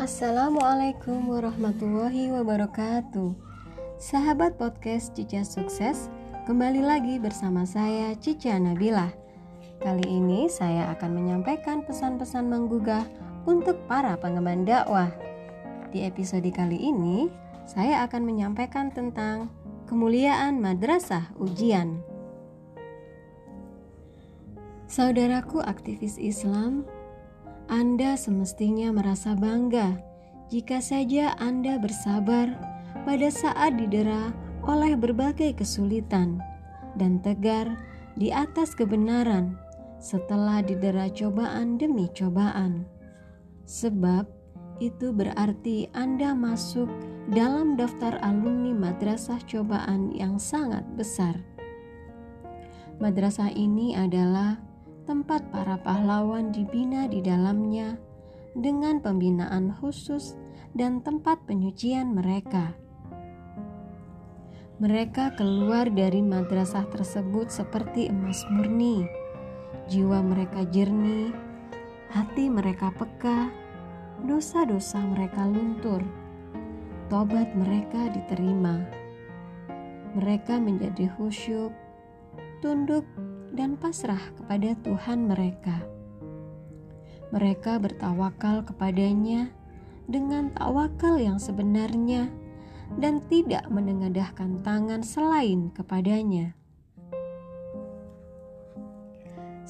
Assalamualaikum warahmatullahi wabarakatuh. Sahabat podcast Cica Sukses Kembali lagi bersama saya Cica Nabila. Kali ini saya akan menyampaikan pesan-pesan menggugah Untuk para pengemban dakwah. Di episode kali ini Saya akan menyampaikan tentang Kemuliaan Madrasah Ujian. Saudaraku aktivis Islam anda semestinya merasa bangga jika saja Anda bersabar pada saat didera oleh berbagai kesulitan dan tegar di atas kebenaran setelah didera cobaan demi cobaan. Sebab itu berarti Anda masuk dalam daftar alumni madrasah cobaan yang sangat besar. Madrasah ini adalah tempat para pahlawan dibina di dalamnya dengan pembinaan khusus dan tempat penyucian mereka. Mereka keluar dari madrasah tersebut seperti emas murni. Jiwa mereka jernih, hati mereka peka, dosa-dosa mereka luntur, tobat mereka diterima. Mereka menjadi khusyuk, tunduk dan pasrah kepada Tuhan mereka. Mereka bertawakal kepadanya dengan tawakal yang sebenarnya dan tidak menengadahkan tangan selain kepadanya.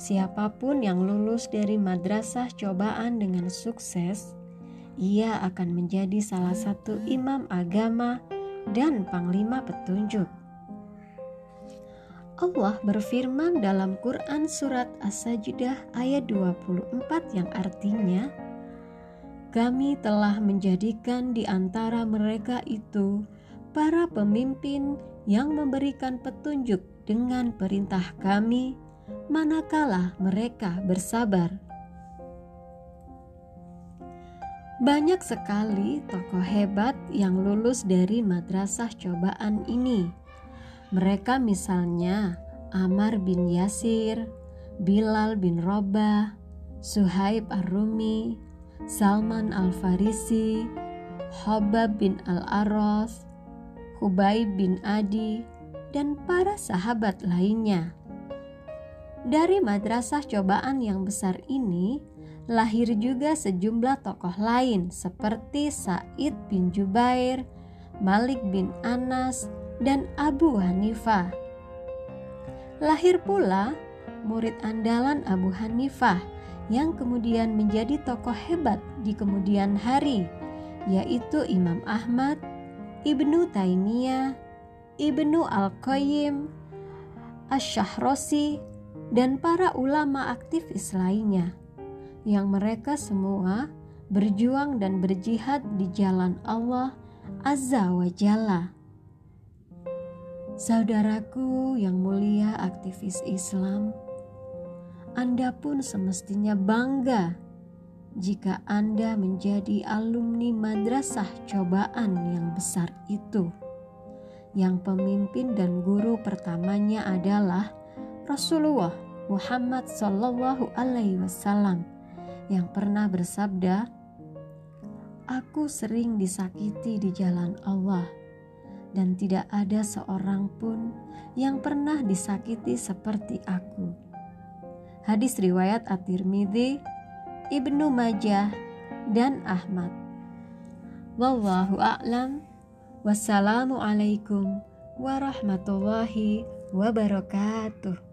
Siapa pun yang lulus dari madrasah cobaan dengan sukses, ia akan menjadi salah satu imam agama dan panglima petunjuk. Allah berfirman dalam Quran surat As-Sajdah ayat 24 yang artinya Kami telah menjadikan di antara mereka itu para pemimpin yang memberikan petunjuk dengan perintah kami manakala mereka bersabar. Banyak sekali tokoh hebat yang lulus dari madrasah cobaan ini mereka misalnya Amar bin Yasir, Bilal bin Robah, Suhaib Ar-Rumi, Salman Al-Farisi, Hobab bin Al-Aros, Hubaib bin Adi, dan para sahabat lainnya. Dari madrasah cobaan yang besar ini, lahir juga sejumlah tokoh lain seperti Said bin Jubair, Malik bin Anas, dan Abu Hanifah. Lahir pula murid andalan Abu Hanifah yang kemudian menjadi tokoh hebat di kemudian hari, yaitu Imam Ahmad, Ibnu Taimiyah, Ibnu Al-Qayyim, Ash-Shahrosi, dan para ulama aktivis lainnya, yang mereka semua berjuang dan berjihad di jalan Allah Azza wa Jalla. Saudaraku yang mulia aktivis Islam, Anda pun semestinya bangga jika Anda menjadi alumni madrasah cobaan yang besar itu. Yang pemimpin dan guru pertamanya adalah Rasulullah Muhammad Sallallahu Alaihi Wasallam yang pernah bersabda, "Aku sering disakiti di jalan Allah." Dan tidak ada seorang pun yang pernah disakiti seperti aku. Hadis riwayat At-Tirmidzi, Ibnu Majah, dan Ahmad. Wallahu a'lam. Wassalamualaikum warahmatullahi wabarakatuh.